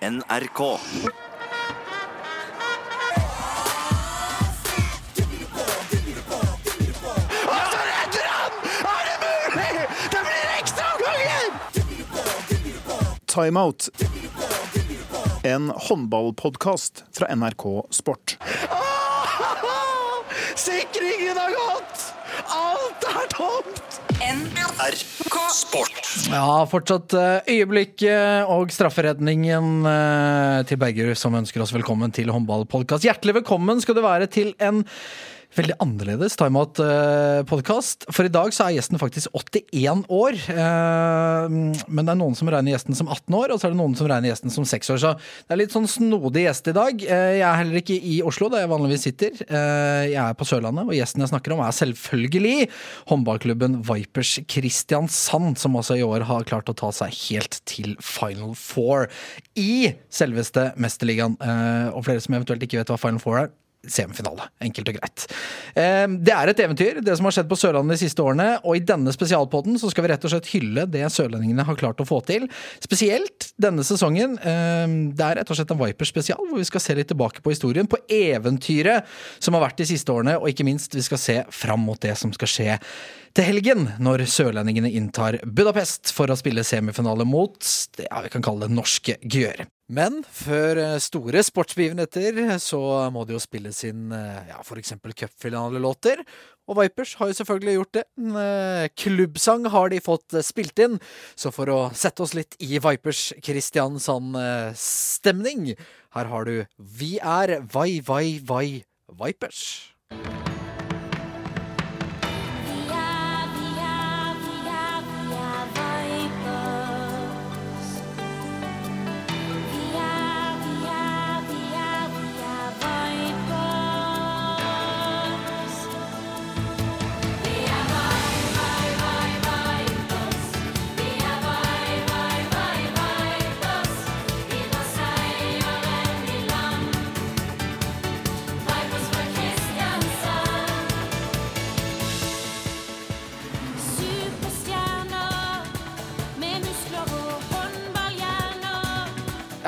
NRK. Timeout. En håndballpodkast fra NRK Sport. Sikringen har gått! Alt er tomt! Sport. Ja, fortsatt eh, øyeblikk eh, og strafferedningen eh, til Bergerud som ønsker oss velkommen til håndballpodkast. Hjertelig velkommen skal du være til en veldig annerledes timeout-podkast. For i dag så er gjesten faktisk 81 år. eh, Men det er noen som regner gjesten som 18 år, og så er det noen som regner gjesten som 6 år. Så det er litt sånn snodig gjest i dag. Eh, Jeg er heller ikke i Oslo, der jeg vanligvis sitter. Eh, Jeg er på Sørlandet, og gjesten jeg snakker om er selvfølgelig håndballklubben Vipers Kristiansand, som altså i år har klart å ta seg helt til Final Four i selveste Mesterligaen. Og flere som eventuelt ikke vet hva Final Four er, semifinale. Enkelt og greit. Eh, Det er et eventyr, det som har skjedd på Sørlandet de siste årene. Og i denne spesialpodden så skal vi rett og slett hylle det sørlendingene har klart å få til. Spesielt denne sesongen. eh, Det er rett og slett en Vipers spesial, hvor vi skal se litt tilbake på historien. På eventyret som har vært de siste årene, og ikke minst vi skal se fram mot det som skal skje til helgen, når sørlendingene inntar Budapest for å spille semifinale mot det vi kan kalle det norske Gjør. Men før eh, store sportsbegivenheter så må det jo spilles inn eh, ja, eksempel cupfinalelåter. Og Vipers har jo selvfølgelig gjort det. En eh, klubbsang har de fått spilt inn. Så for å sette oss litt i Vipers Kristiansand-stemning, her har du Vi er Vai Vai Vai Vipers.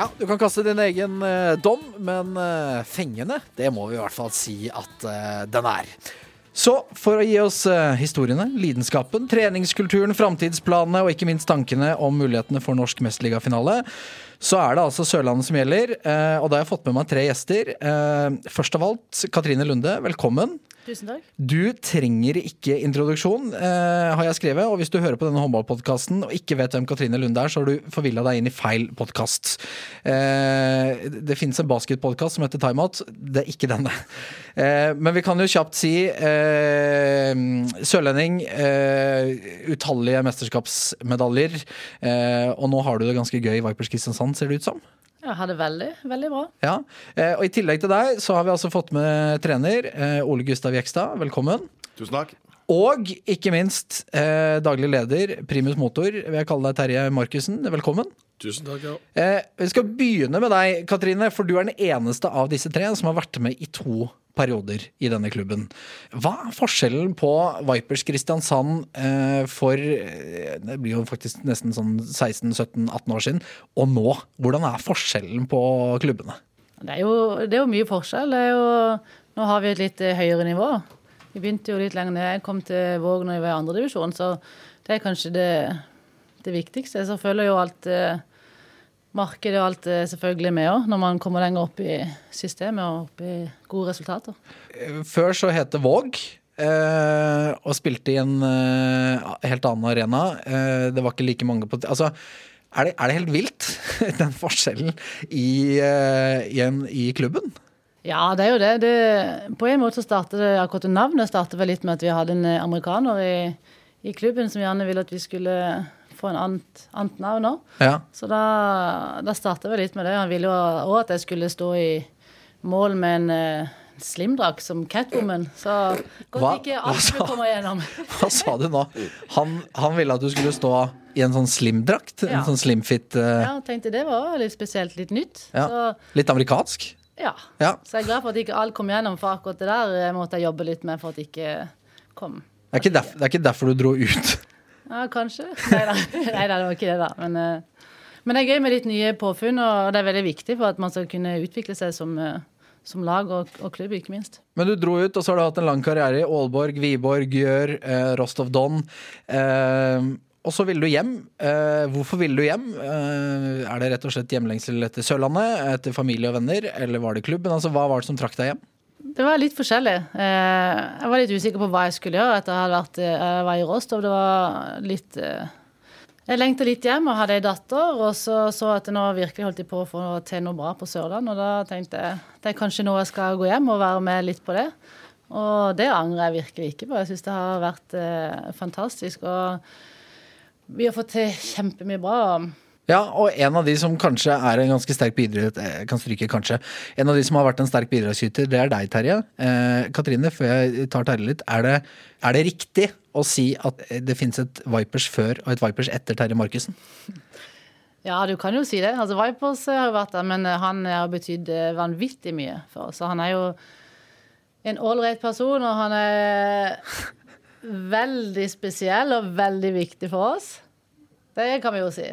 Ja, du kan kaste din egen eh, dom, men eh, fengende, det må vi i hvert fall si at eh, den er. Så for å gi oss historiene, lidenskapen, treningskulturen, framtidsplanene og ikke minst tankene om mulighetene for norsk mesterligafinale, så er det altså Sørlandet som gjelder. og da har jeg fått med meg tre gjester. Først av alt, Katrine Lunde, velkommen. Tusen takk. Du trenger ikke introduksjon, eh, har jeg skrevet. Og hvis du hører på denne håndballpodkasten og ikke vet hvem Katrine Lunde er, så har du forvilla deg inn i feil podkast. Eh, det finnes en basketpodkast som heter Timeout. Det er ikke denne. Eh, men vi kan jo kjapt si eh, sørlending, eh, utallige mesterskapsmedaljer. Eh, og nå har du det ganske gøy i Vipers Kristiansand, ser det ut som. Jeg har det veldig, veldig bra. Ja, eh, og I tillegg til deg så har vi altså fått med trener eh, Ole Gustav Jekstad. Velkommen. Tusen takk. Og ikke minst eh, daglig leder, primus motor, vil jeg kalle deg Terje Markussen. Velkommen. Tusen takk, ja. Eh, vi skal begynne med deg, Katrine, for du er den eneste av disse tre som har vært med i to perioder i denne klubben. Hva er forskjellen på Vipers Kristiansand eh, for eh, Det blir jo faktisk nesten sånn 16-17-18 år siden, og nå? Hvordan er forskjellen på klubbene? Det er jo, det er jo mye forskjell. Jo, nå har vi et litt eh, høyere nivå. Vi begynte jo litt lenger ned. Jeg kom til Våg når jeg var i andredivisjon, så det er kanskje det, det viktigste. Så føler jo alt markedet og alt er selvfølgelig med òg, når man kommer lenger opp i systemet og opp i gode resultater. Før så het det Våg. eh, og spilte i en eh, helt annen arena. Eh, det var ikke like mange på Altså, er det, er det helt vilt, den forskjellen i, eh, i, en, i klubben? Ja, det er jo det. det på en måte så startet det akkurat navnet startet vel litt med at vi hadde en eh, amerikaner i, i klubben som gjerne ville at vi skulle få en annet, annet navn òg. Ja. Så da, da starta vi litt med det. Han ville jo òg at jeg skulle stå i mål med en uh, slimdrakt som Catwoman. Så godt ikke alt skulle komme igjennom. Hva sa du nå? Han, han ville at du skulle stå i en sånn slimdrakt? En sånn slimfit eh, Ja, tenkte det var litt spesielt, litt nytt. Ja. Så Litt amerikansk? ja. Ja. Så jeg er glad for at ikke alt kom igjennom, for akkurat det der eh, måtte jeg jobbe litt med for at det ikke kom. Det er ikke, derfor, det er ikke derfor du dro ut. Ja, kanskje. Nei da, det var ikke det, da. Men, eh, Men det er gøy med litt nye påfunn, og det er veldig viktig for at man skal kunne utvikle seg som, eh, som lag og, og klubb, ikke minst. Men du dro ut, og så har du hatt en lang karriere i Aalborg, Viborg, Gjør, eh, Rostov Don. Eh, og så ville du hjem. Eh, hvorfor ville du hjem? Eh, er det rett og slett hjemlengsel etter Sørlandet, etter familie og venner, eller var det klubben? Altså, hva var det som trakk deg hjem? Det var litt forskjellig. Eh, jeg var litt usikker på hva jeg skulle gjøre etter jeg vært eh, jeg var i Rostov. Det var litt eh, Jeg lengta litt hjem og hadde ei datter, og så så at nå virkelig holdt de på å få til noe bra på Sørlandet. Og da tenkte jeg det er kanskje nå jeg skal gå hjem og være med litt på det. Og det angrer jeg virkelig ikke på. Jeg syns det har vært fantastisk. Og vi har fått til kjempemye bra. Ja, og en av de som kanskje er en ganske sterk bidrag... eh, Kan stryke kanskje. En av de som har vært en sterk bidragsyter, det er deg, Terje. Eh, Katrine, før jeg tar Terje litt. Er det, er det riktig å si at det finnes et Vipers før og et Vipers etter Terje Markussen? Ja, du kan jo si det. Altså, Vipers har jo vært der, men eh, han har betydd eh, vanvittig mye for oss. Han er jo en ålreit person, og han er veldig spesiell og veldig viktig for oss. Det kan vi jo si.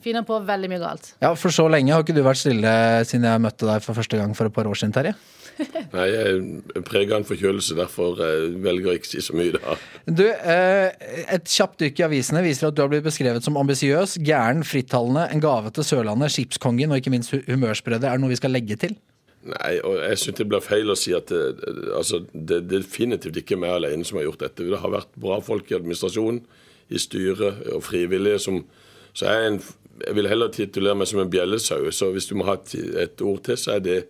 Finner på veldig mye galt. Ja, for så lenge har ikke du vært stille siden jeg møtte deg for første gang for et par år siden, Terje. Nei, jeg preger en forkjølelse, derfor eh, velger jeg ikke å si så mye da. Du, eh, et kjapt dykk i avisene viser at du har blitt beskrevet som ambisiøs, gæren, frittalende, en gave til Sørlandet, skipskongen og ikke minst humørsprøde. Er det noe vi skal legge til? Nei, og jeg syns det blir feil å si at det, altså, det, det er definitivt ikke meg alene som har gjort dette. Det har vært bra folk i administrasjonen, i styret og frivillige som Så jeg, er en, jeg vil heller titulere meg som en bjellesau. Så hvis du må ha et, ord til, så er det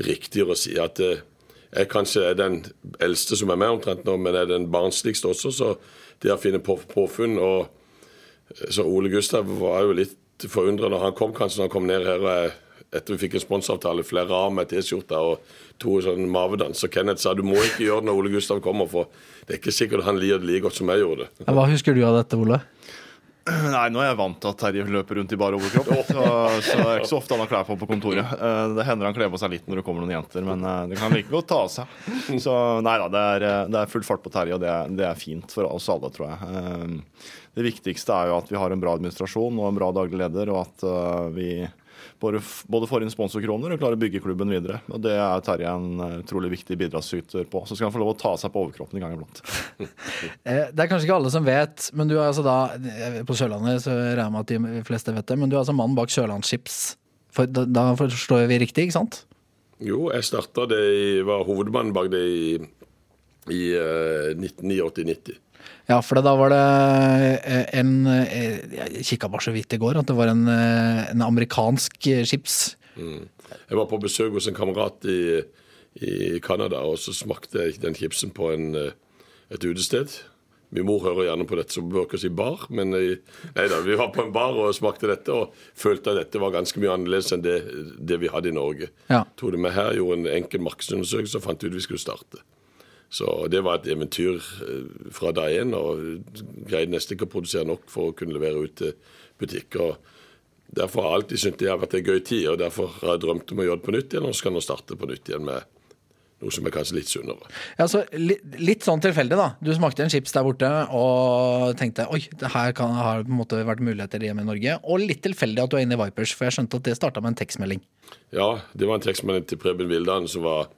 riktigere å si at eh, jeg kanskje er den eldste som er med omtrent nå, men er den barnsligste også. Så det å finne på påfunn og eh, Så Ole Gustav var jo litt forundra når han kom, kanskje når han kom ned her. og etter vi fikk en sponsavtale, flere av med T-skjorte og to sånn mavedans. Så Kenneth sa du må ikke gjøre det når Ole Gustav kommer, for det er ikke sikkert han liker det like godt som jeg gjorde det. Hva husker du av dette, Ole? Nei, nå er jeg vant til at Terje løper rundt i bar overkropp. Så, så det er ikke så ofte han har klær på på kontoret. Eh, Det hender han kler på seg litt når det kommer noen jenter, men eh, det kan like godt ta av seg. Så nei da, det er, eh, det er full fart på Terje, og det det er fint for oss alle, tror jeg. Det viktigste er jo at vi har en bra administrasjon og en bra daglig leder, og at vi både, får inn sponsorkroner og klarer å bygge klubben videre. Og det er Terje en eh, utrolig viktig bidragsyter på. Så skal han få lov å ta seg på overkroppen en gang iblant. Eh, Det er kanskje ikke alle som vet, men du er altså da eh, På Sørlandet så regner jeg med at de fleste vet det, men du er altså mannen bak Sørlandschips. For da, da forstår vi riktig, ikke sant? Jo, jeg starta det i, var hovedmannen bak det i, i uh, 1989-90. Ja, for da var det eh, en eh, Jeg kikka bare så vidt i går, at det var en, eh, en amerikansk chips. chips. Jeg var på besøk hos en kamerat i, i Canada, og så smakte jeg den chipsen på en, et utested. Min mor hører gjerne på dette, så bør ikke si bar, men jeg, nei da, vi var på en bar og smakte dette, og følte at dette var ganske mye annerledes enn det, det vi hadde i Norge. Ja. Tok det med her, gjorde en enkel markedsundersøkelse og fant ut vi skulle starte. Så det var et eventyr eh, fra dag én, og greide nesten ikke å produsere nok for å kunne levere ut til butikker. Derfor har jeg alltid syntes det har vært en gøy tid, og derfor har jeg drømt om å gjøre det på nytt igjen, og så kan jeg starte på nytt igjen med noe som er kanskje litt sunnere. Ja, så litt, litt sånn tilfeldig, da. Du smakte en chips der borte og tenkte oi, det her kan, har på en måte vært muligheter hjemme i Norge. Og litt tilfeldig at du er inne i Vipers, for jeg skjønte at det starta med en tekstmelding. Ja, det var en tekstmelding til Preben Vildan som var,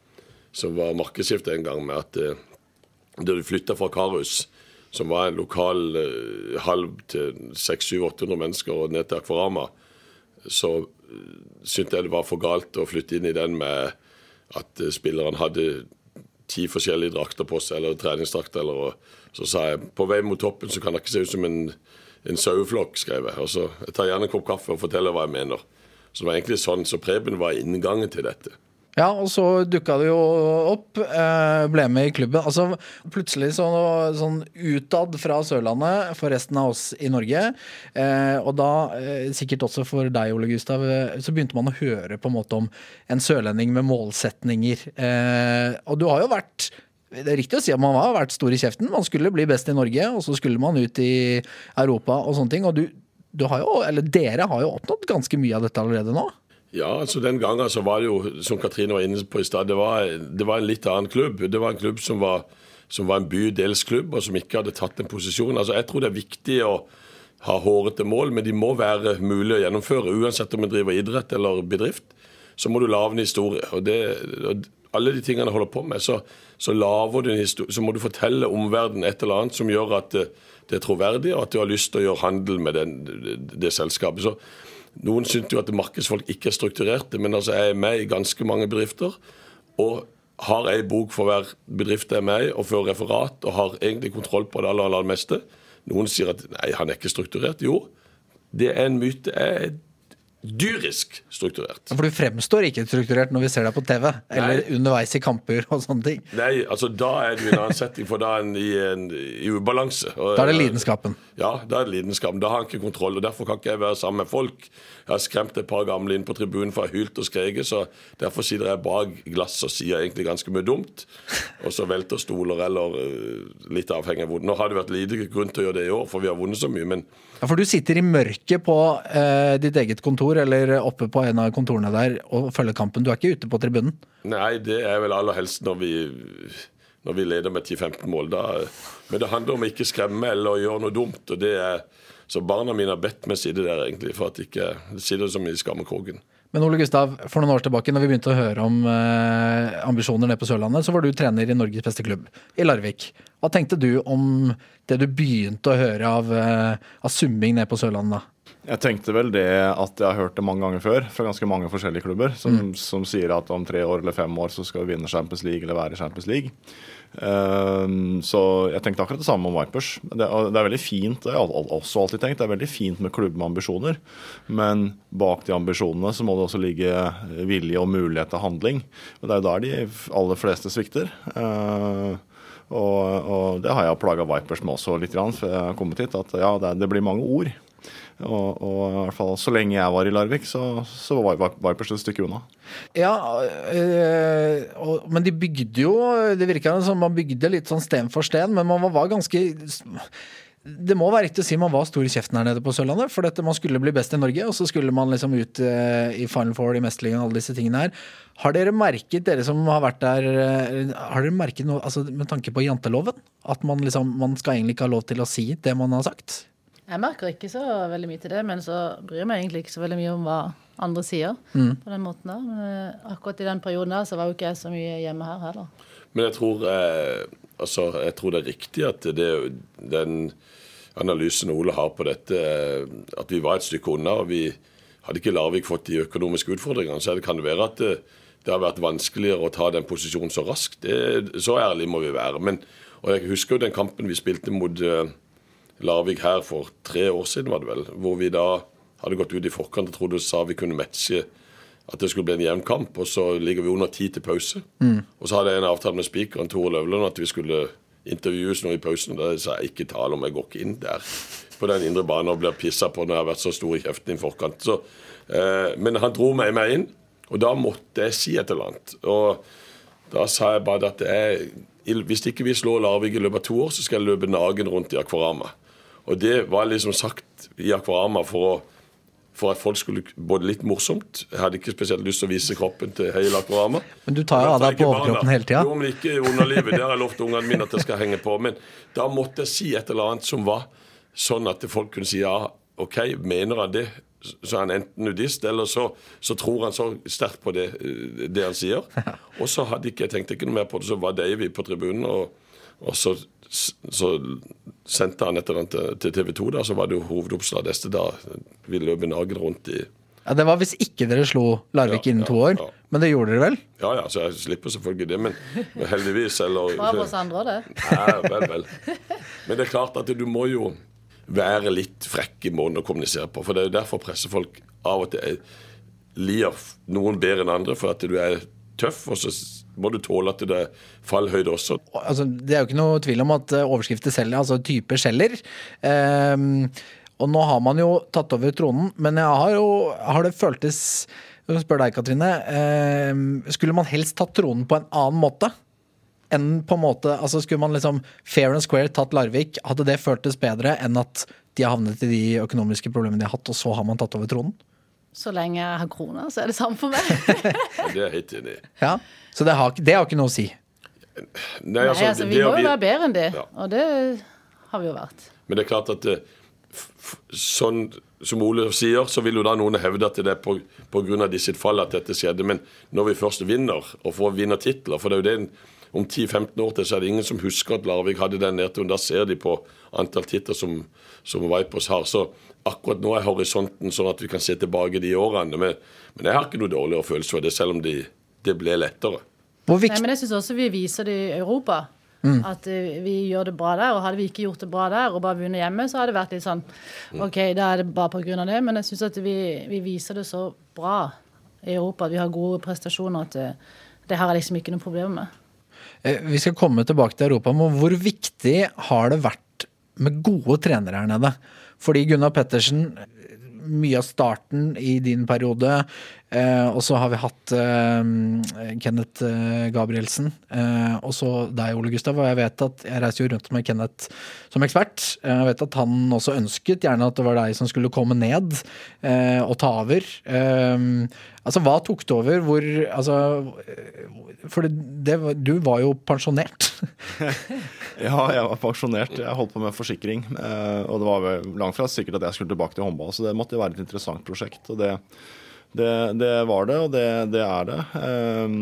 som var markedssjef en gang, med at eh, da du flytta fra Karus, som var en lokal eh, halv til 600-800 mennesker, og ned til Akvarama, så uh, syntes jeg det var for galt å flytte inn i den med at spilleren hadde ti forskjellige drakter på seg, eller treningsdrakter. Eller, så sa jeg på vei mot toppen så kan det ikke se ut som en, en saueflokk, skrev jeg. Og så jeg tar gjerne en kopp kaffe og forteller hva jeg mener. Så det var egentlig sånn, så Preben var inngangen til dette. Ja, og så dukka det jo opp, eh, ble med i klubben. Altså plutselig så, sånn utad fra Sørlandet for resten av oss i Norge, eh, og da eh, sikkert også for deg, Ole Gustav, så begynte man å høre på en måte om en sørlending med målsetninger. Og du har jo vært det er riktig å si at man har vært stor i kjeften. Man skulle bli best i Norge, og så skulle man ut i Europa og sånne ting. Og du, du har jo, eller dere har jo oppnådd ganske mye av dette allerede nå. Ja, altså den gangen så var det jo, som Katrine var inne på i stad, det, det var en litt annen klubb. Det var en klubb som var, som var en bydelsklubb, og som ikke hadde tatt en posisjon. Altså Jeg tror det er viktig å ha hårete mål, men de må være mulig å gjennomføre. Uansett om en driver idrett eller bedrift, så må du lage en historie. Og, det, og alle de tingene jeg holder på med, så, så laver du en historie, så må du fortelle omverdenen et eller annet som gjør at det, det er troverdig, og at du har lyst til å gjøre handel med den, det, det selskapet. Så noen syns jo at markedsfolk ikke er strukturerte, men altså jeg er med i ganske mange bedrifter. og har ei bok for hver bedrift jeg er med i, og fører referat, og har egentlig kontroll på det aller, aller meste. Noen sier at nei, han er ikke strukturert. Jo, det er en myte. Jeg dyrisk strukturert. For du fremstår ikke strukturert når vi ser deg på TV, eller underveis i kamper og sånne ting. Nei, altså da er du i en annen setting, for da er en i, en, i ubalanse. Og- Da er det lidenskapen. Ja, da er det lidenskapen. Da har han ikke kontroll, og derfor kan ikke jeg være sammen med folk. Jeg har skremt et par gamle inn på tribunen for å ha hylt og skreket, så derfor sitter jeg bak glass og sier egentlig ganske mye dumt. Og så velter stoler eller øh, litt avhengig av hvor. Nå har det vært lite grunn til å gjøre det i år, for vi har vunnet så mye, men Ja, For du sitter i mørket på eh, ditt eget kontor, eller oppe på en av kontorene der, og følge kampen. Du er ikke ute på tribunen. Nei, det er vel aller helst når vi, når vi leder med 10-15 mål. Da, men det handler om ikke skremme eller gjøre noe dumt. og det er, Så barna mine har bedt meg sitte der, egentlig, for at ikke det sitter som i skammekroken. Men Ole Gustav, for noen år tilbake, når vi begynte å høre om eh, ambisjoner nede på Sørlandet, så var du trener i Norges beste klubb, i Larvik. Hva tenkte du om det du begynte å høre av, eh, av summing nede på Sørlandet da? Jeg tenkte vel det at jeg har hørt det mange ganger før fra ganske mange forskjellige klubber, som, som sier at om tre år eller fem år så skal vi vinne Champions League eller være i Champions League. Um, så jeg tenkte akkurat det samme om Vipers. Det, det er veldig fint, det har jeg også alltid tenkt, det er veldig fint med klubb med ambisjoner. Men bak de ambisjonene så må det også ligge vilje og mulighet til handling. Og det er jo der de aller fleste svikter. Uh, og, og det har jeg plaga Vipers med også litt, grann, før jeg har kommet hit. At ja, det, det blir mange ord. Og, og i hvert fall så lenge jeg var i Larvik, så, så var Vi- Vipers et stykke unna. Ja, øh, og, men de bygde jo Det virka som man bygde litt sånn sten for sten, men man var, var ganske det må være riktig å si man var stor i kjeften her nede på Sørlandet. For dette, man skulle bli best i Norge, og så skulle man liksom ut eh, i Final Four, i Mesterligaen, alle disse tingene her. Har dere merket, dere som har vært der, eh, har dere merket noe altså, med tanke på janteloven? At man liksom, man skal egentlig ikke ha lov til å si det man har sagt? Jeg merker ikke så veldig mye til det, men så bryr jeg meg egentlig ikke så veldig mye om hva andre sier. på den måten der. Men eh, akkurat i den perioden der så var jo ikke jeg så mye hjemme her heller. Men jeg tror, eh, altså, jeg tror det er riktig at det, den analysen Ole har på dette, eh, at vi var et stykke unna. og vi Hadde ikke Larvik fått de økonomiske utfordringene, så kan det være at det, det har vært vanskeligere å ta den posisjonen så raskt. Det, så ærlig må vi være. Men, og Jeg husker jo den kampen vi spilte mot eh, Larvik her for tre år siden, var det vel. Hvor vi da hadde gått ut i forkant og trodde sa vi kunne matche at det skulle bli en jevn kamp, og så ligger vi under ti til pause. Og så hadde jeg en avtale med spikeren Tore Løvland at vi skulle intervjues nå i pausen. Da sa jeg ikke tale om, jeg går ikke inn der på den indre banen og blir pissa på når jeg har vært så stor i kjeften i forkant. Så, eh, men han dro meg med inn, og da måtte jeg si et eller annet. Og da sa jeg bare at jeg, hvis ikke vi slår Larvik i løpet av to år, så skal jeg løpe nagen rundt i Akvarama. Og det var liksom sagt i Akvarama for, å, for at folk skulle både litt morsomt Jeg hadde ikke spesielt lyst til å vise kroppen til hele Akvarama. Men du tar jo av deg på overkroppen hele tida. Jo, men ikke i underlivet. Det har jeg lovt ungene mine at jeg skal henge på. Men da måtte jeg si et eller annet som var sånn at folk kunne si ja, OK, mener han det? Så er han enten nudist, eller så, så tror han så sterkt på det, det han sier. Og så hadde ikke jeg tenkt ikke noe mer på det, så var Davy på tribunen, og, og så, så sendte han et eller annet til- TV 2, da, så var det jo hovedoppslag neste dag. Vi løp nagen rundt i Ja, det var hvis ikke dere slo Larvik Ja, innen ja, to år. ja. Men det gjorde dere vel? Ja ja, så jeg slipper selvfølgelig det, men, men heldigvis, eller Bra for oss andre òg, det. Nei, vel, vel. Men det er klart at du må jo være litt frekk i måten å kommunisere på. For det er jo derfor pressefolk av og til lir noen bedre enn andre, for at du er tøff, og så må du tåle at det er fallhøyde også. altså, det er jo ikke noe tvil om at eh, overskrifter selger, altså typer selger. Um, og nå har man jo tatt over tronen, men jeg har jo har det føltes spør deg, Katrine. Um, skulle man helst tatt tronen på en annen måte? Enn på en måte, altså Skulle man liksom fair and square tatt Larvik, hadde det føltes bedre enn at de har havnet i de økonomiske problemene de har hatt, og så har man tatt over tronen? Så lenge jeg har kroner, så er det samme for meg. Det er jeg helt enig i. Ja, Så det har, det har ikke noe å si. Nei, Nei, altså, vi det må har jo være bedre enn det, Ja. og det har vi jo vært. Men det er klart at eh, f- sånn som Ole sier, så vil jo da noen hevde at det er på, på grunn av de sitt fall at dette skjedde. Men når vi først vinner, og får vinnertitler For det er jo det en- om 10-15 år til så er det ingen som husker at Larvik hadde den nedturen. Da ser de på antall titler som, som Vipers har. Så akkurat nå er horisonten sånn at vi kan se tilbake de årene. Men, men jeg har ikke noe dårligere følelse for det, selv om de, det ble lettere. Nei, men jeg syns også vi viser det i Europa. At eh, vi gjør det bra der. Og hadde vi ikke gjort det bra der og bare vunnet hjemme, så hadde det vært litt sånn OK, da er det bare av det. Men jeg syns at vi, vi viser det så bra i Europa. At vi har gode prestasjoner. At det, det har jeg liksom ikke noe problem med. Eh, Vi skal komme tilbake til Europa, men hvor viktig har det vært med gode trenere her nede? Fordi Gunnar Pettersen, mye av starten i din periode, og så har vi hatt eh, Kenneth eh, Gabrielsen, eh, og så deg, Ole Gustav. Og jeg vet at jeg reiser jo rundt med Kenneth som ekspert. Eh, Jeg vet at han også ønsket gjerne at det var deg som skulle komme ned eh, og ta over. Eh, altså, hva tok det over? Hvor Altså For det, det, du var jo pensjonert. Ja, jeg var pensjonert. Jeg holdt på med forsikring. eh, Og det var langt fra sikkert at jeg skulle tilbake til håndball, så det måtte jo være et interessant prosjekt. Og det, det, det var det, og det, det er det. Um,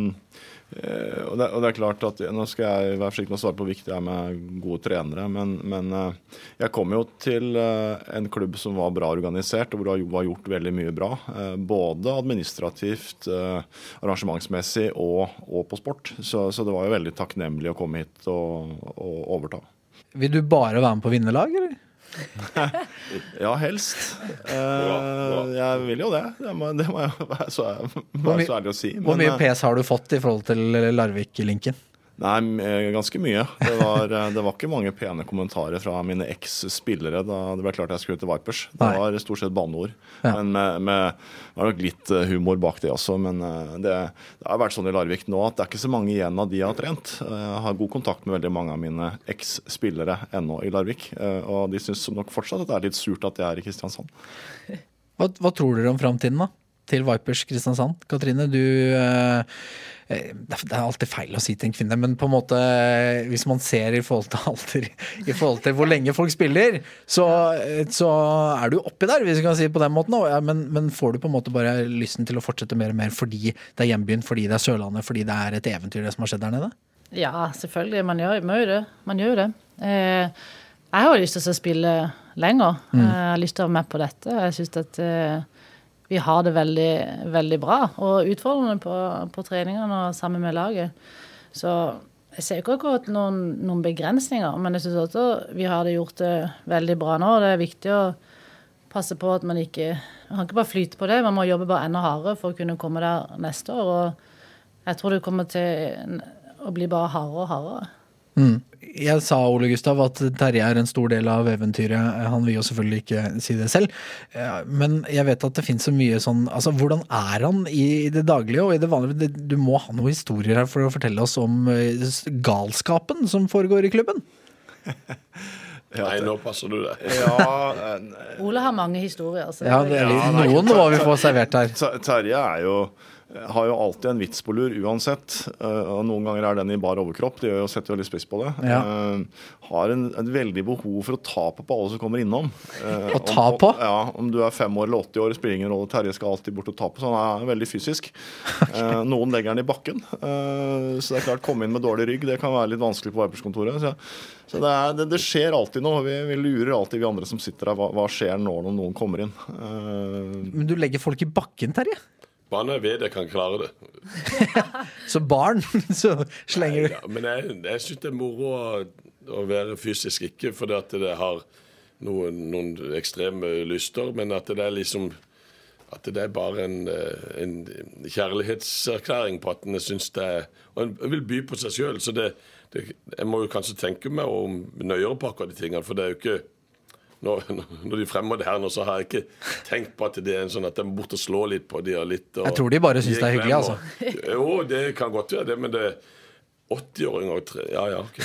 og det. Og det er klart at Nå skal jeg være forsiktig med å svare på hvor viktig det er med gode trenere, men, men eh, jeg kom jo til eh, en klubb som var bra organisert, og hvor det var gjort veldig mye bra. Både administrativt, arrangementsmessig og, og på sport. Så, så det var jo veldig takknemlig å komme hit og, og overta. Vil du bare være med på vinnerlag, eller? Ja, helst. Eh, jeg vil jo det. Det må, det må jeg være så, være så ærlig å si. Hvor mye PS pes har du fått i forhold til Larvik-linken? Nei, eh, ganske mye. Det var, eh, det var ikke mange pene kommentarer fra mine eks-spillere da det ble klart jeg skulle til Vipers. Det Nei. var stort sett banneord. Ja. Men med, med, det var nok litt eh, humor bak det også. Men det, det har vært sånn i Larvik nå at det er ikke så mange igjen av de jeg har trent. Jeg har god kontakt med veldig mange av mine eks-spillere ennå i Larvik. Og de syns nok fortsatt at det er litt surt at jeg er i Kristiansand. Hva, hva tror dere om framtiden, da? Til Vipers Kristiansand? Katrine, du eh, Det er- alltid feil å si til en kvinne, men på en måte eh, hvis man ser i forhold til alder, i forhold til hvor lenge folk spiller, så, eh, så er du oppi der, hvis vi kan si det på den måten. ja, Men, men får du på en måte bare lysten til å fortsette mer og mer fordi det er hjembyen, fordi det er Sørlandet, fordi det er et eventyr det som har skjedd der nede? Ja, selvfølgelig. Man gjør, man gjør det. Man gjør det. Eh, jeg har lyst til å spille lenger. Mm. Jeg har lyst til å være med på dette. Jeg syns at eh, vi har det veldig, veldig bra. Og utfordrende på, på treningene og sammen med laget. Så jeg ser ikke akkurat noen, noen begrensninger, men jeg syns også vi har det gjort det veldig bra nå. Det er viktig å passe på at man ikke Man kan ikke bare flyte på det, man må jobbe bare enda hardere for å kunne komme der neste år. Og jeg tror det kommer til å bli bare hardere og hardere. Jeg sa Ole Gustav at Terje er en stor del av eventyret. Han vil jo selvfølgelig ikke si det selv. Men jeg vet at det finnes så mye sånn Altså, hvordan er han i det daglige og i det vanlige? Du må ha noen historier her for å fortelle oss om eh, galskapen som foregår i klubben. Nei, nå passer du det. Ja, eh, Ole har mange historier. Så Ja, det er litt, Ja, nei, Noen må vi få servert her. Terje er jo har jo alltid en vits på lur uansett. eh, og Noen ganger er den i bar overkropp. Det gjør jo setter veldig spiss på det. Ja. Eh, har en, et veldig behov for å ta på på alle som kommer innom. Eh, Å ta om, på? Ja, Om du er fem år eller 80 år, spiller ingen rolle. Terje skal alltid bort og ta på. Så han er veldig fysisk. Okay. noen legger den i bakken. Eh, så det er klart, komme inn med dårlig rygg, det kan være litt vanskelig på Vipers-kontoret. Så, så det, er, det, det skjer alltid noe. Vi, vi lurer alltid, vi andre som sitter her, hva, hva skjer nå når noen kommer inn. Eh, Men du legger folk i bakken, Terje. Jeg vet jeg kan klare det. Så barn, så slenger du Ja, men jeg, jeg syns det er moro å, å være fysisk, ikke fordi at det har noen, noen ekstreme lyster, men at det er liksom at det er bare en, eh, en kjærlighetserklæring på at en syns det er Og en vil by på seg sjøl, så det, det Jeg må jo kanskje tenke meg om nøyere på akkurat de tingene, for det er jo ikke når, når de fremmer det her nå, så har jeg ikke tenkt på at det er en sånn at de må bort og slå litt på de og litt. Og, Jeg tror de bare syns de det er hyggelig, altså. Jo, det kan godt være det, men det er 80-åringer og tre Ja, ja. ok.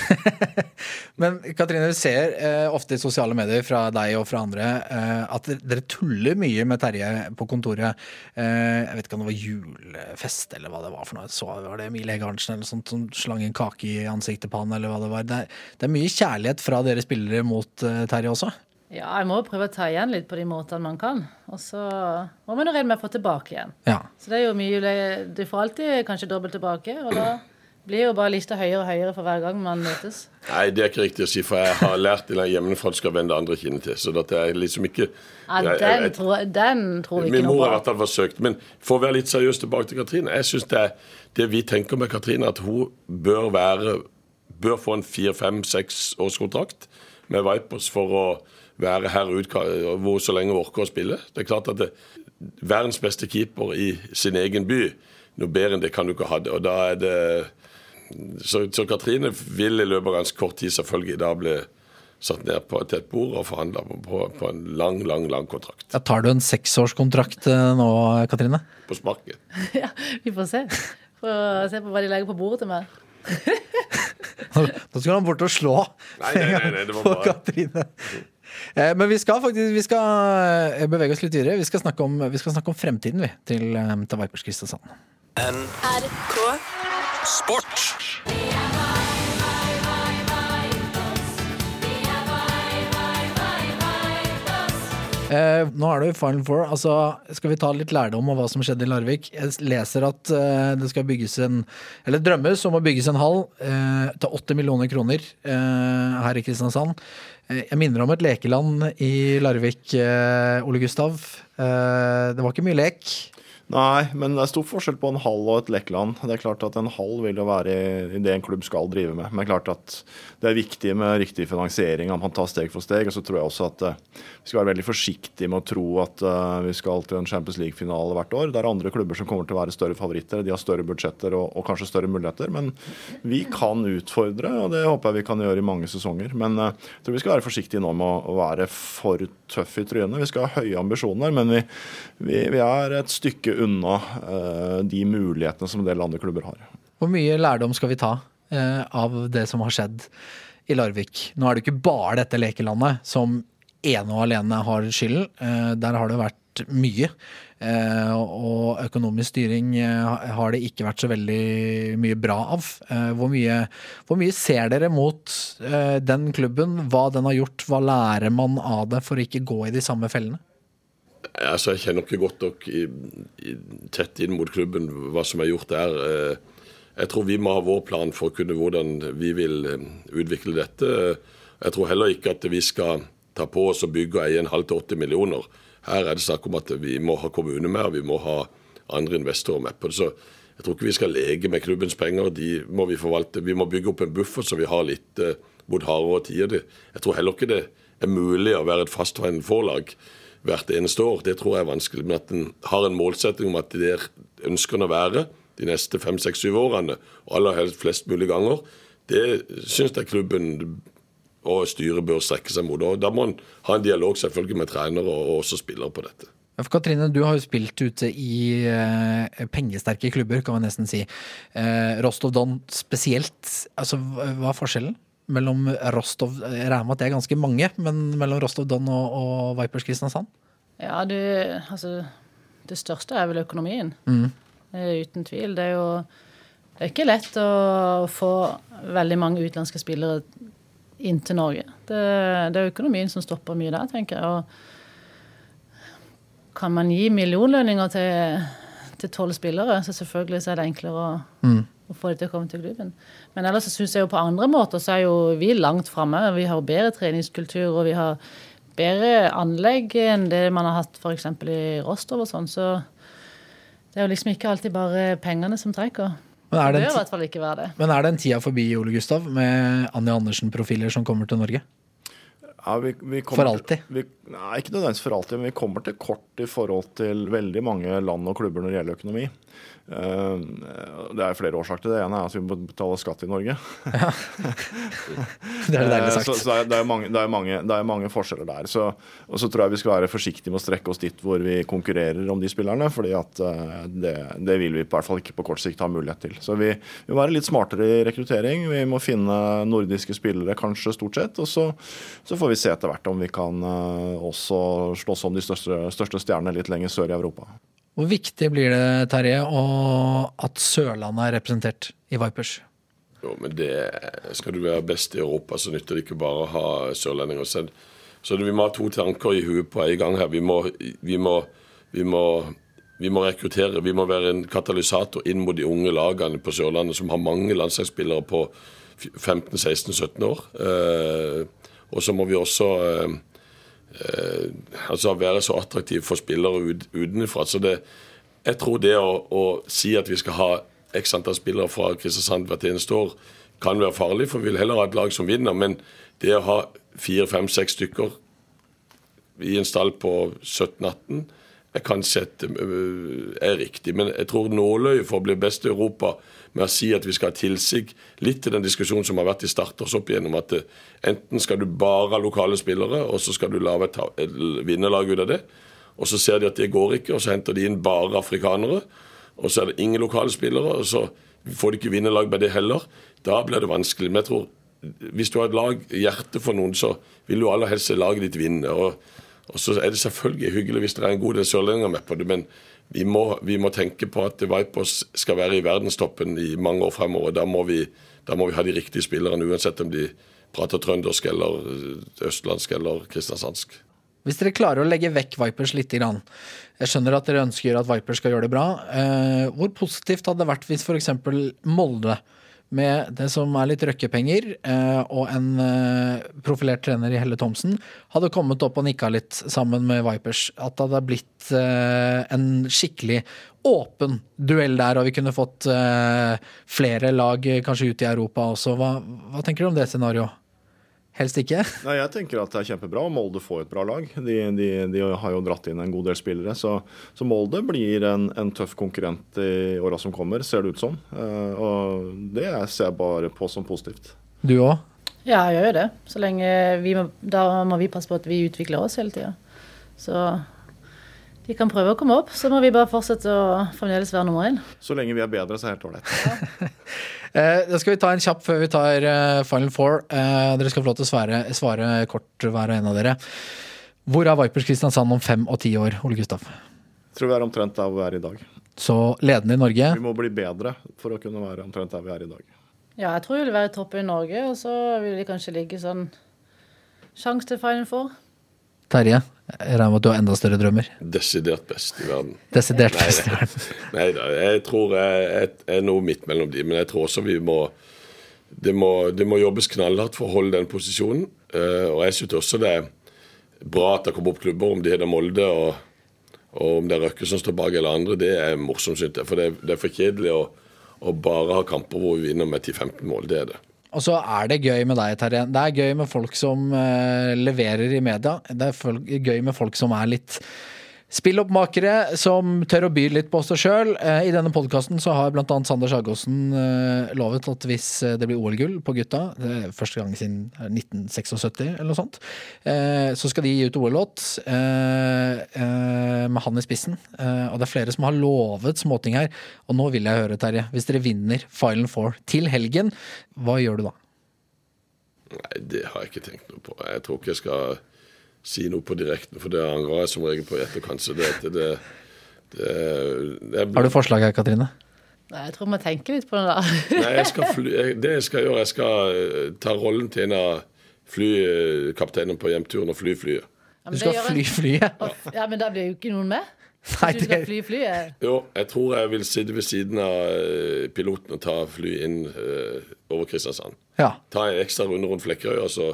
Men Katrine, vi ser eh, ofte i sosiale medier fra deg og fra andre eh, at dere tuller mye med Terje på kontoret. Eh, jeg vet ikke om det var julefest eller hva det var for noe. Så var det Emilie Hege Arntzen eller sånt som slang en kake i ansiktet på han, eller hva det var. Det er, det er mye kjærlighet fra dere spillere mot eh, Terje også. Ja, jeg må prøve å ta igjen litt på de måtene man kan. Og så må man jo regne med å få tilbake igjen. Ja. Så det er jo mye Du får alltid kanskje dobbelt tilbake, og da blir jo bare lista høyere og høyere for hver gang man møtes. Nei, det er ikke riktig å si, for jeg har lært i hjemmefra at du skal vende andre kinnet til. Så dette er liksom ikke Ja, den, jeg- tror, jeg- den tror vi Min mor har i hvert fall forsøkt. Men for å være litt seriøs tilbake til Katrine. Jeg synes det, det vi tenker med Katrine, at hun bør være bør få en fire, fem, seks års kontrakt med Vipers for å være her ut hvor så lenge hun orker å spille. Det er klart at det, verdens beste keeper i sin egen by, noe bedre enn det kan du ikke ha det. Og da er det så, så Katrine vil i løpet av ganske kort tid selvfølgelig da bli satt ned på, til et bord og forhandla på, på en lang, lang, lang kontrakt. Ja, tar du en seksårskontrakt eh, nå, Katrine? På sparket. Ja, vi får se. Får se på hva de legger på bordet til meg. Nå skal han bort og slå Nei, nei, nei, nei, det var på bare- Katrine. Eh, Men vi skal faktisk vi skal eh, bevege oss litt videre. Vi skal snakke om, vi skal snakke om fremtiden vi, til, eh, til Vipers Kristiansand. NRK Sport. Eh, nå er det jo Final Four. Altså, skal vi ta litt lærdom av hva som skjedde i Larvik? Jeg leser at eh, det skal bygges en Eller drømmes om å bygges en hall eh, til 80 millioner kroner eh, her i Kristiansand. Eh, jeg minner om et lekeland i Larvik, eh, Ole Gustav. Eh, det var ikke mye lek. Nei, men det er stor forskjell på en hall og et lekeland. Det er klart at En hall vil jo være i det en klubb skal drive med. Men klart at det er viktig med riktig finansiering, at man tar steg for steg. Og så tror jeg også at eh, vi skal være veldig forsiktige med å tro at eh, vi skal til en Champions League-finale hvert år. Det er andre klubber som kommer til å være større favoritter. De har større budsjetter og, og kanskje større muligheter. Men vi kan utfordre, og det håper jeg vi kan gjøre i mange sesonger. Men eh, jeg tror vi skal være forsiktige nå med å være for tøffe i trynet. Vi skal ha høye ambisjoner, men vi, vi, vi er et stykke unna eh, de mulighetene som en del andre klubber har. Hvor mye lærdom skal vi ta eh, av det som har skjedd i Larvik? Nå er det ikke bare dette lekelandet som ene og alene har skylden. Eh, der har det vært mye. Og økonomisk styring har det ikke vært så veldig mye bra av. Hvor, mye, hvor mye ser dere mot den klubben? Hva den har gjort? Hva lærer man av det for å ikke gå i de samme fellene? Altså, Jeg kjenner ikke godt nok i, i, tett inn mot klubben hva som er gjort der. Eh, Jeg tror vi må ha vår plan for å kunne hvordan vi vil eh, utvikle dette. Jeg tror heller ikke at vi skal ta på oss og bygge og eie en halv til 80 millioner. Her er det snakk om at vi må ha kommune med, og vi må ha andre investorer med på det. Så jeg tror ikke vi skal leke med klubbens penger. De må vi forvalte. Vi må bygge opp en buffer så vi har litt eh, mot hardere tider. Jeg tror heller ikke det er mulig å være et fastvendt forlag hvert eneste år. Det tror jeg er vanskelig. Men at en har en målsetting om at det ønsker en å være de neste fem, seks, syv årene, og aller helst flest mulig ganger, det syns jeg klubben og styret bør strekke seg mot. Og da må en ha en dialog selvfølgelig med trenere og også spillere på dette. For Katrine, du har jo spilt ute i eh, pengesterke klubber, kan man nesten si. Eh, Rostov Don spesielt. Altså, hva er forskjellen mellom Rostov Jeg regner med at det er ganske mange, men mellom Rostov Don og, og Vipers Kristiansand? Ja, du, altså Det største er vel økonomien. Mm. Uten tvil. Det er jo det er ikke lett å få veldig mange utenlandske spillere inn til Norge. Det, det er økonomien som stopper mye der, tenker jeg. Og kan man gi millionlønninger til tolv spillere, så selvfølgelig så er det enklere å, å få dem til å komme til klubben. Men ellers syns jeg jo på andre måter så er jo vi langt framme. Vi har bedre treningskultur, og vi har bedre anlegg enn det man har hatt f.eks. i Rostov og sånn. Så det er jo liksom ikke alltid bare pengene som trekker. Men er Det det bør i hvert fall ikke være det. Men er den tida forbi, Ole Gustav, med Anja Andersen-profiler som kommer til Norge? Ja, vi, vi For alltid? Vi, nei, ikke nødvendigvis for alltid, men vi kommer til kort i forhold til veldig mange land og klubber når det gjelder økonomi. Eh, det er flere årsaker til det. ene er at vi må betale skatt i Norge. Det er deilig Eh, sagt. Så, så det, er, mange, det, er mange, det er mange forskjeller der. Så, og så tror jeg vi skal være forsiktige med å strekke oss dit hvor vi konkurrerer om de spillerne. fordi at eh, det, det vil vi i hvert fall ikke på kort sikt ha mulighet til. Så vi, vi må være litt smartere i rekruttering. Vi må finne nordiske spillere kanskje stort sett. Og så, så får vi se etter hvert om vi kan eh, også slåss om de største, største stjernene litt lenger sør i Europa. Hvor viktig blir det, Terje, at Sørlandet er representert i Vipers? Jo, men det, Skal du være best i Europa, så nytter det ikke bare å ha sørlendinger. Så, Så vi må ha to tanker i huet på en gang her. Vi må, vi må, vi må, vi må rekruttere. Vi må være en katalysator inn mot de unge lagene på Sørlandet, som har mange landslagsspillere på 15-16-17 år. Eh, og så må vi også eh, eh, altså være så attraktive for spillere ut, utenfra. Så det, jeg tror det å, å si at vi skal ha x antall spillere fra Kristiansand hvert eneste år, kan være farlig, for vi vil heller ha et lag som vinner. Men det å ha fire, fem, seks stykker i en stall på 17-18 er kanskje et, øh, er riktig. Men jeg tror nåløyet for å bli best i Europa med å si at vi skal ha tilsig litt til den diskusjonen som har vært i starters opp igjennom, at øh, enten skal du bare ha lokale spillere, og så skal du lage et, et vinnerlag ut av det. Og så ser de at det går ikke, og så henter de inn bare afrikanere. Og så er det ingen lokale spillere, og så får de ikke vinnerlag med det heller. Da blir det vanskelig. Men jeg tror hvis du har et lag, hjerte for noen, så vil du aller helst se laget ditt vinne. Og, og så er det selvfølgelig hyggelig hvis det er en god del sørlendinger med på det, men vi må, vi må tenke på at Vipers skal være i verdenstoppen i mange år fremover. Da må vi, da må vi ha de riktige spillerne, uansett om de prater trøndersk eller østlandsk eller kristiansandsk. Hvis dere klarer å legge vekk Vipers litt. Jeg skjønner at dere ønsker at Vipers skal gjøre det bra. Eh, hvor positivt hadde det vært hvis f.eks. Molde, med det som er litt røkkepenger, eh, og en eh, profilert trener i Helle Thomsen, hadde kommet opp og nikka litt sammen med Vipers? At det hadde blitt eh, en skikkelig åpen duell der, og vi kunne fått flere lag kanskje ut i Europa også. Hva, hva tenker du om det scenarioet? Helst ikke? Nei, Jeg tenker at det er kjempebra. Molde får et bra lag. De, de, de har jo dratt inn en god del spillere. Så, så Molde blir en, en tøff konkurrent i åra som kommer, ser det ut som. Uh, og det ser jeg bare på som positivt. Du òg? Ja, jeg gjør jo det. Så lenge vi må, da må vi passe på at vi utvikler oss hele tida. Så de kan prøve å komme opp, så må vi bare fortsette å fremdeles være nummer én. Så lenge vi er bedre, så er det helt ålreit. Eh, da skal vi ta en kjapp før vi tar eh, Final Four. Eh, dere skal få lov til å svare, svare kort hver og en av dere. Hvor er Vipers Kristiansand om fem og ti år, Ole Gustav? Tror vi er omtrent der vi er i dag. Så ledende i Norge. Vi må bli bedre for å kunne være omtrent der vi er i dag. Ja, jeg tror vi vil være i toppen i Norge, og så vil vi kanskje ligge sånn Sjanse til Final Four. Terje, jeg regner med at du har enda større drømmer. Desidert best i verden. Desidert best i verden. Nei da, jeg tror jeg, er noe midt mellom de, men jeg tror også vi må det må, det må jobbes knallhardt for å holde den posisjonen. Eh, og jeg syns også det er bra at det kommer opp klubber, om de heter Molde og, og om det er Røkke som står bak eller andre. Det er morsomt, syns jeg. For det, det er for kjedelig å, å bare ha kamper hvor vi vinner med 10-15 mål. Det er det. Og så er det gøy med deg, Terje. Det er gøy med folk som eh, leverer i media. Det er gøy med folk som er litt spilloppmakere, som tør å by litt på seg sjøl. I denne podkasten så har bl.a. Sander Sagåsen eh, lovet at hvis eh, det blir OL-gull på gutta, første gang siden 1976 eller noe sånt, eh, så skal de gi ut OL-låt eh, eh, med han i spissen. Eh, og det er flere som har lovet småting her. Og nå vil jeg høre, Terje, hvis dere vinner Final Four til helgen, hva gjør du da? Nei, det har jeg ikke tenkt noe på. Jeg tror ikke jeg skal si noe på direkten, for det angrer jeg som regel på i etterkant. Så det, det, det, det, det Har du forslag her, Katrine? Nei, jeg tror vi tenker litt på det, da. Nei, jeg skal fly, jeg, det jeg skal gjøre, jeg skal eh, ta rollen til en av flykapteinene på hjemturen og fly flyet. Ja, Du skal gjør fly flyet? Ja, men da blir jo ikke noen med. Nei, du skal fly flyet. Jo, jeg tror jeg vil sitte ved siden av eh, piloten og ta fly inn uh, over Kristiansand. ja. Ta en ekstra runde rundt Flekkerøy, og så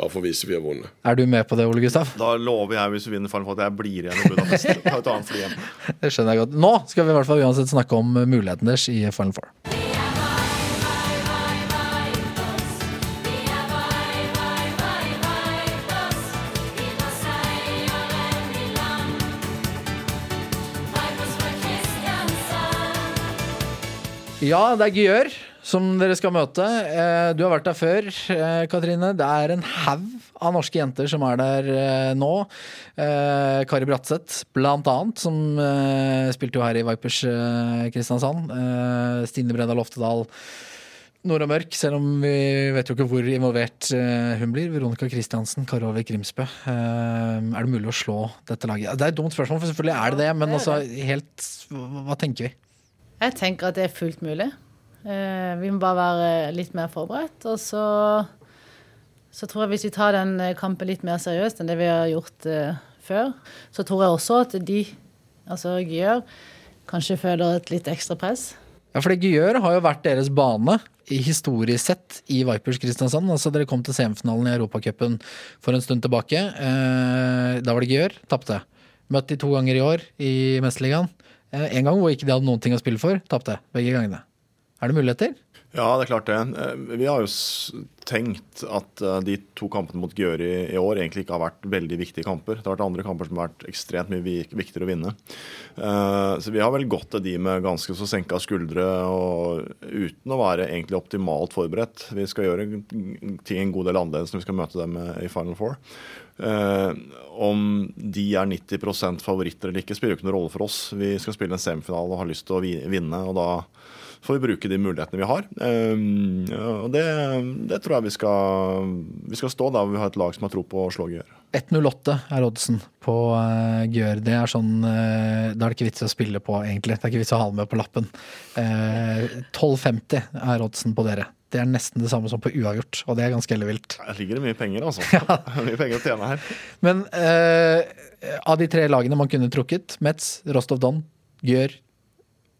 bare får vi vise vi har vunnet. Er du med på det, Ole Gustav? Da lover jeg hvis vi vinner Final Four at jeg blir igjen i Budapest. Ta et annet fly hjem. Det skjønner jeg godt. Nå skal vi i hvert fall uansett snakke om muligheten deres i Final Four. Ja, det er Gyør som dere skal møte. Eh, Du har vært der før, eh, Katrine. Det er en haug av norske jenter som er der eh, nå. Kari Bratseth, blant annet, som spilte jo her i Vipers Kristiansand. Stine Breda Loftedal. Nora Mørk, selv om vi vet jo ikke hvor involvert hun blir. Veronica Christiansen, Kari Grimsbø. Er det mulig å slå dette laget? Det er et dumt spørsmål, for selvfølgelig er det det. Men altså, helt hva tenker vi? Jeg tenker at det er fullt mulig. Eh, vi må bare være litt mer forberedt. Og så så tror jeg hvis vi tar den eh, kampen litt mer seriøst enn det vi har gjort eh, før, så tror jeg også at de, altså Gjør, kanskje føler et litt ekstra press. Ja, for Gyør har jo vært deres bane historisk sett i Vipers Kristiansand. Altså Dere kom til semifinalen i Europacupen for en stund tilbake. Da var det Gyør, tapte. Møtt de to ganger i år i Mesterligaen. En gang hvor ikke de hadde noen ting å spille for, tapte. Begge gangene. Er det muligheter? Ja, det er klart det. Eh, Vi har jo tenkt at eh, de to kampene mot Gjøri i år egentlig ikke har vært veldig viktige kamper. Det har vært andre kamper som har vært ekstremt mye viktigere å vinne. Eh, Så vi har vel gått til de med ganske så senka skuldre og uten å være egentlig optimalt forberedt. Vi skal gjøre ting en god del annerledes når vi skal møte dem i Final Four. Uh, om de er 90 favoritter eller ikke, spiller jo ikke noen rolle for oss. Vi skal spille en semifinale og har lyst til å vinne, og da får vi bruke de mulighetene vi har. Um, og det, det tror jeg vi skal, vi skal stå der vi har et lag som har tro på å slå Gjør. 1,08 er oddsen på uh, Gjør. Det er sånn uh, Da er det ikke vits å spille på, egentlig. Det er ikke vits å ha den med på lappen. Eh, 12,50 er oddsen på dere. Det er nesten det samme som på uavgjort, og det er ganske ellevilt. Her ligger det mye penger, altså. mye penger å tjene her. Men eh, av de tre lagene man kunne trukket, Metz, Rostov Don, Gjør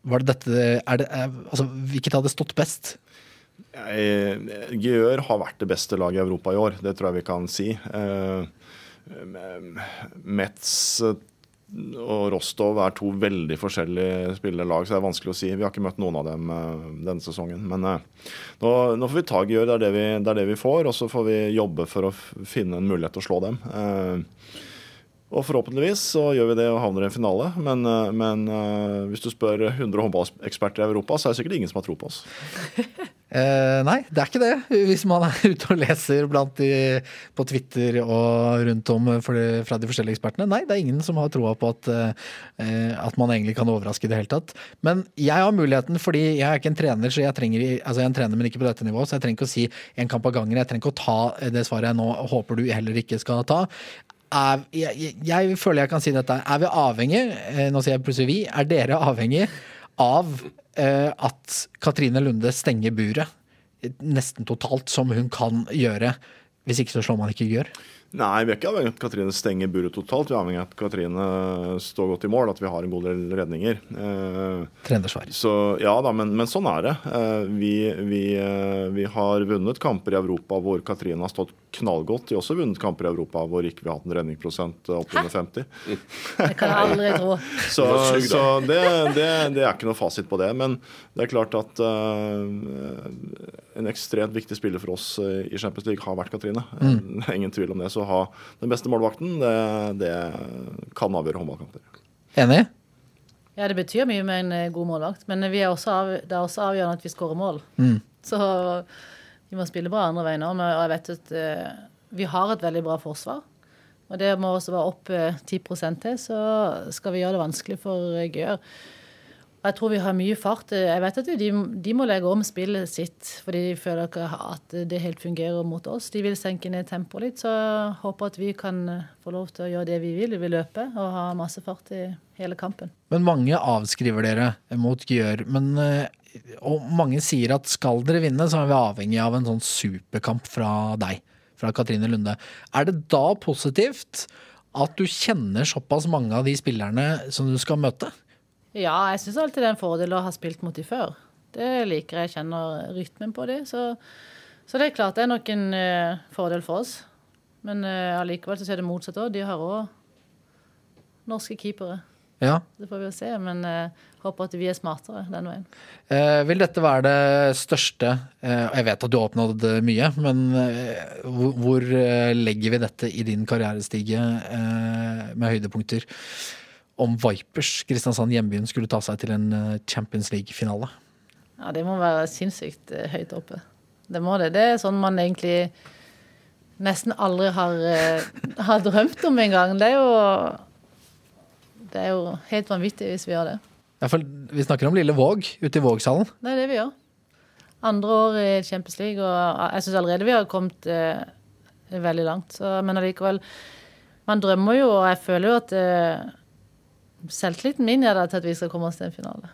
var det dette er det, er, altså, Hvilket hadde stått best? Gjør har vært det beste laget i Europa i år, det tror jeg vi kan si. Eh, Metz og Rostov er to veldig forskjellige spillerlag, så det er vanskelig å si. Vi har ikke møtt noen av dem eh, denne sesongen. Men eh, nå, nå får vi ta Gjør, det det det er det vi får. Og så får vi jobbe for å finne en mulighet til å slå dem. Eh, og forhåpentligvis så gjør vi det og havner i en finale. Men, eh, men eh, hvis du spør 100 håndballeksperter i Europa, så er det sikkert ingen som har tro på oss. Eh, nei, det er ikke det. Hvis man er ute og leser de, på Twitter og rundt om de, fra de forskjellige ekspertene. Nei, det er ingen som har troa på at, eh, at man egentlig kan overraske i det hele tatt. Men jeg har muligheten, fordi jeg er ikke en trener, så jeg trenger altså jeg er en trener, men ikke på dette nivået, så jeg trenger ikke å si en kamp av gangen. Jeg trenger ikke å ta det svaret jeg nå håper du heller ikke skal ta. Er, jeg, jeg, føler jeg kan si dette. Er vi avhengig, eh, nå sier jeg plutselig vi, er dere avhengig av eh, at Katrine Lunde stenger buret nesten totalt, som hun kan gjøre. Hvis ikke så slår man ikke gjør. Nei, vi er ikke avhengig av at Katrine stenger buret totalt. Vi er avhengig av at Katrine står godt i mål, at vi har en god del redninger. Eh, Så ja da, men, men sånn er det. Eh, Vi, vi, eh, vi har vunnet kamper i Europa hvor Katrine har stått knallgodt. De har også vunnet kamper i Europa hvor ikke vi har hatt en redningsprosent oppunder 50. Det kan jeg aldri tro. Så, så det, det, det er ikke noe fasit på det. Men det er klart at uh, en ekstremt viktig spiller for oss eh, i Champions League har vært Katrine. Mm. Ingen tvil om det. Så å ha den beste målvakten, det, det kan avgjøre håndballkamper. Enig? Ja, det betyr mye med en eh, god målvakt, men vi er også av, det er også avgjørende at vi skårer mål. Så vi må spille bra andre veien òg. Og jeg vet at eh, vi har et veldig bra forsvar. Og det må også være opp eh, 10 til, så skal vi gjøre det vanskelig for eh. Og jeg tror vi har mye fart. Eh, Jeg vet at de, de må legge om spillet sitt fordi de føler ikke at det helt fungerer mot oss. De vil senke ned tempoet litt, så jeg håper at vi kan eh, få lov til å gjøre det vi vil. Vi vil løpe og ha masse fart i hele kampen. Men mange avskriver dere mot Gjør. Men, eh, og mange sier at skal dere vinne, så er vi avhengig av en sånn superkamp fra deg. Fra Katrine Lunde. Er det da positivt at du kjenner såpass mange av de spillerne som du skal møte? Ja, jeg syns alltid det er en fordel å ha spilt mot de før. Det liker jeg. Kjenner rytmen på de. Så, så det er klart det er nok en uh, fordel for oss. Men allikevel uh, så er det motsatt òg. De har òg norske keepere. Ja. Det får vi jo se. Men uh, håper at vi er smartere den veien. Uh, vil dette være det største uh, Jeg vet at du har oppnådd mye, men hvor, hvor legger vi dette i din karrierestige med høydepunkter? Om Vipers, Kristiansand hjembyen, skulle ta seg til en Champions League-finale? Ja, det må være sinnssykt høyt oppe. Det må det. Det er sånn man egentlig nesten aldri har, har drømt om engang. Det er jo Det er jo helt vanvittig hvis vi gjør det. Ja, for vi snakker om Lille Våg, ute i Vågshallen. Det er det vi gjør. Andre år i Champions League, og jeg syns allerede vi har kommet eh, veldig langt. Så, men allikevel Man drømmer jo, og jeg føler jo at eh, selvtilliten min er der til at vi skal komme oss til en finale.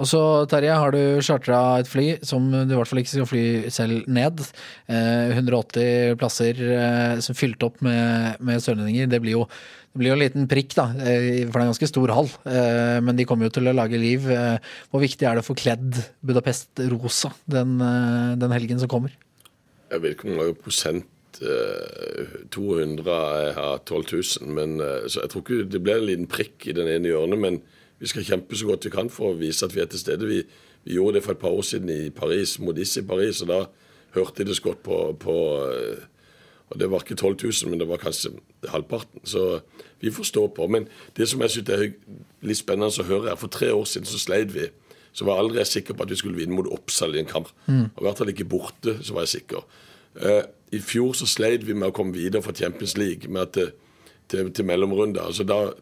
Og så, Terje, har du chartra et fly som du i hvert fall ikke skal fly selv ned. Eh, 180 plasser eh, som fylt opp med, med sørlendinger. Det blir jo det blir jo en liten prikk, da, eh, for det er en ganske stor hall. Eh, Men de kommer jo til å lage liv. Eh, Hvor viktig er det å få kledd Budapest rosa den, den helgen som kommer? Jeg vet ikke hvor mange prosent eh, 200 har 12 000, men så jeg tror ikke det blir en liten prikk i den ene hjørnet. Men vi skal kjempe så godt vi kan for å vise at vi er til stede. Vi, vi gjorde det for et par år siden i Paris, Modis i Paris, og da hørte de det så godt på, på eh, Og det var ikke 12 000, men det var kanskje halvparten. Så vi får stå på. Men det som jeg syns er litt spennende å høre, er for tre år siden så sleit vi. Så var jeg aldri sikker på at vi skulle vinne mot Oppsal i en kamp. Og I hvert fall ikke borte, så var jeg sikker. Uh, I fjor så sleit vi med å komme videre fra Champions League, med at til, til mellomrunder. Altså da,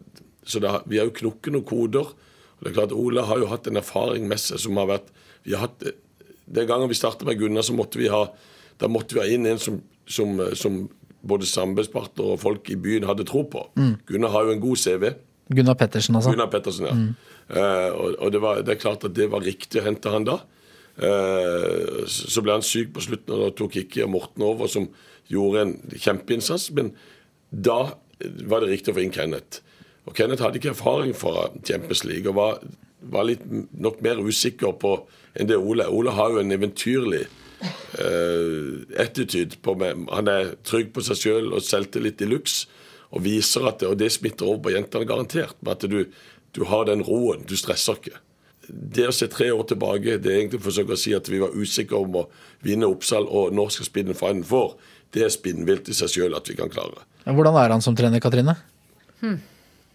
så det, vi har jo knukket noen koder. Og det er klart, Ole har jo hatt en erfaring med seg som har vært vi har hatt, Den gangen vi startet med Gunnar, så måtte vi ha da måtte vi ha inn en som, som, som både samarbeidspartnere og folk i byen hadde tro på. Gunnar har jo en god CV. Gunnar Pettersen, altså. Gunnar Pettersen, ja. Eh, og og det, var, det er klart at det var riktig å hente han da. Uh, så så ble han syk på slutten, og da tok Kikki og Morten over, som gjorde en kjempeinnsats. Men da var det riktig å få inn Kenneth. Og Kenneth hadde ikke erfaring fra Champions League og var, var litt nok mer usikker på enn det Ole. Ole har jo en eventyrlig uh, attitude på. Han er trygg på seg sjøl og selvtillit i luks. Og viser at det, og det smitter over på jentene garantert. med at du, du har den roen. Du stresser ikke. Det å se tre år tilbake, det er egentlig å forsøke å si at vi var usikre om å vinne Oppsal, og når skal spille en Final Four, det er spinnvilt i seg sjøl at vi kan klare. Hvordan er han som trener, Katrine?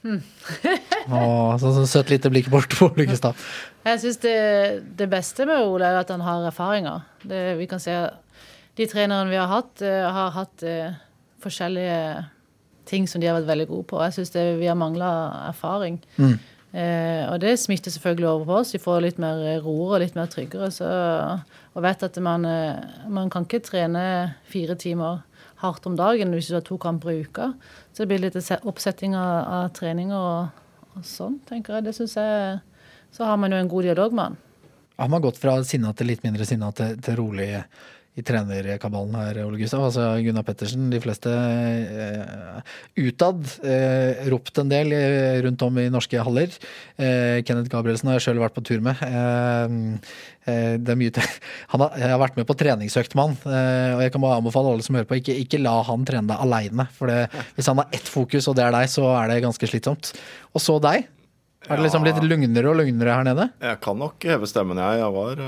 Åh, sånn så søtt lite blikk bort på Ole Jeg syns det, det beste med Ole er at han har erfaringer. Det, vi kan se De trenerne vi har hatt, eh, har hatt uh, forskjellige ting som de har vært veldig gode på. Jeg syns vi har mangla erfaring. Eh, og det smitter selvfølgelig over på oss. Vi får litt mer roere og litt mer tryggere. Så, og vet at man, man kan ikke trene fire timer hardt om dagen hvis du har to kamper i uka. Så det blir litt oppsetting av, av treninger og, og sånn, tenker jeg. Det synes jeg Så har man jo en god dialog med han. Har man gått fra sinna til litt mindre sinna til, til rolig i trenerkabalen her, Ole Gustav? Altså Gunnar Pettersen, de fleste eh, utad eh, ropt en del eh, rundt om i norske haller. Eh, Kenneth Gabrielsen har jeg sjøl vært på tur med. Eh, eh, det er mye. Han har, jeg har vært med på treningsøkt med han, og jeg kan bare anbefale alle som hører på, ikke, ikke la han trene deg aleine. For det, hvis han har ett fokus, og det er deg, så er det ganske slitsomt. Og så deg. Er det liksom blitt lugnere og lugnere her nede? Jeg kan nok heve stemmen, jeg. Jeg var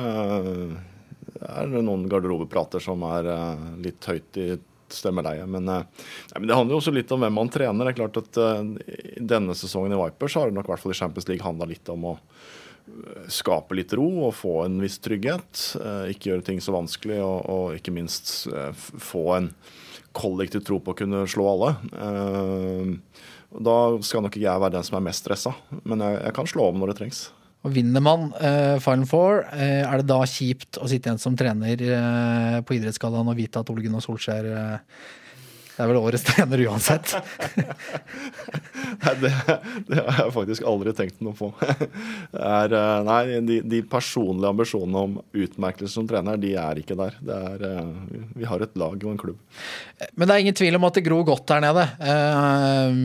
Det er noen garderobeprater som er øh, litt høyt i stemmeleie. Men, nei, men det handler jo også litt om hvem man trener. Det er klart at øh, denne sesongen i Vipers har det nok i hvert fall i Champions League handla litt om å skape litt ro og få en viss trygghet. ikke gjøre ting så vanskelig, og, og ikke minst få en kollektiv tro på å kunne slå alle. Eh, da skal nok ikke jeg være den som er mest stressa, men jeg, jeg kan slå om når det trengs. Og vinner man uh, Final Four, uh, er det da kjipt å sitte igjen som trener uh, på idrettsgallaen og vite at Ole Gunnar Solskjær eh, det er vel årets trener uansett. Nei, det, det har jeg faktisk aldri tenkt noe på. Er, eh, nei, de, de personlige ambisjonene om utmerkelse som trener, de er ikke der. Det er, eh, vi har et lag og en klubb. Men det er ingen tvil om at det gror godt der nede. Eh,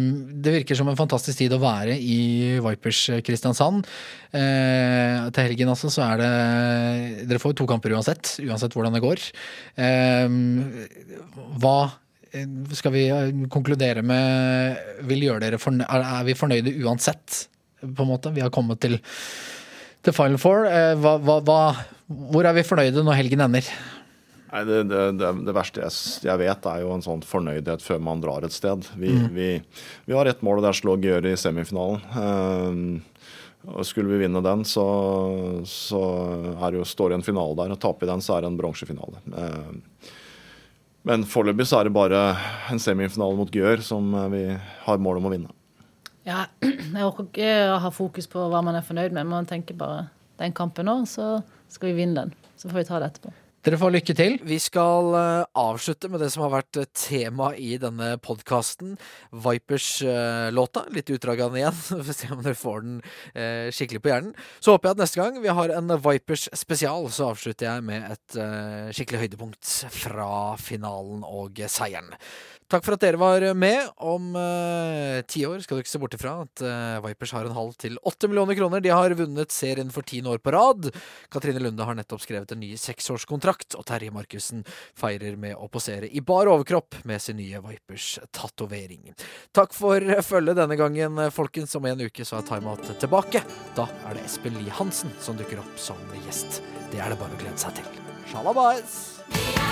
Det virker som en fantastisk tid å være i Vipers Kristiansand. Til helgen altså så er det Dere får to kamper uansett, uansett hvordan det går. Hva skal vi eh, konkludere med vil gjøre dere fornø er, vi fornøyde uansett, på en måte? Vi har kommet til, til Final Four. Eh, Hva, hva, hva, hvor er vi fornøyde når helgen ender? Nei, det, det, det, verste jeg, jeg vet, er jo en sånn fornøydhet før man drar et sted. Vi, vi, vi har ett mål, og det er å slå Gjøre i semifinalen. Um, og Skulle vi vinne den, så, så er det jo, står det en finale der. Og taper vi den, så er det en bronsefinale. Eh, men foreløpig så er det bare en semifinale mot Gjør som eh, vi har mål om å vinne. Ja, jeg orker ikke å ha fokus på hva man er fornøyd med. Man tenker bare den kampen nå, så skal vi vinne den. Så får vi ta det etterpå. Dere får lykke til. Vi skal uh, avslutte med det som har vært eh, tema i denne podkasten. Vipers-låta. Litt utdrag av den igjen. for å se om dere får den uh, skikkelig på hjernen. Så håper jeg at neste gang vi har en Vipers spesial, så avslutter jeg med et eh, skikkelig høydepunkt fra finalen og seieren. Takk for at dere var med. Om eh, ti år skal du ikke se bort ifra at eh, Vipers har en halv til åtte millioner kroner. De har vunnet serien for tiende år på rad. Katrine Lunde har nettopp skrevet en ny seksårskontrakt, og Terje Markussen feirer med å posere i bar overkropp med sin nye Vipers-tatovering. Takk for følget denne gangen, folkens. Om en uke så er Timeout tilbake. Da er det Espen Lie Hansen som dukker opp som gjest. Det er det bare å glede seg til. Shalabais!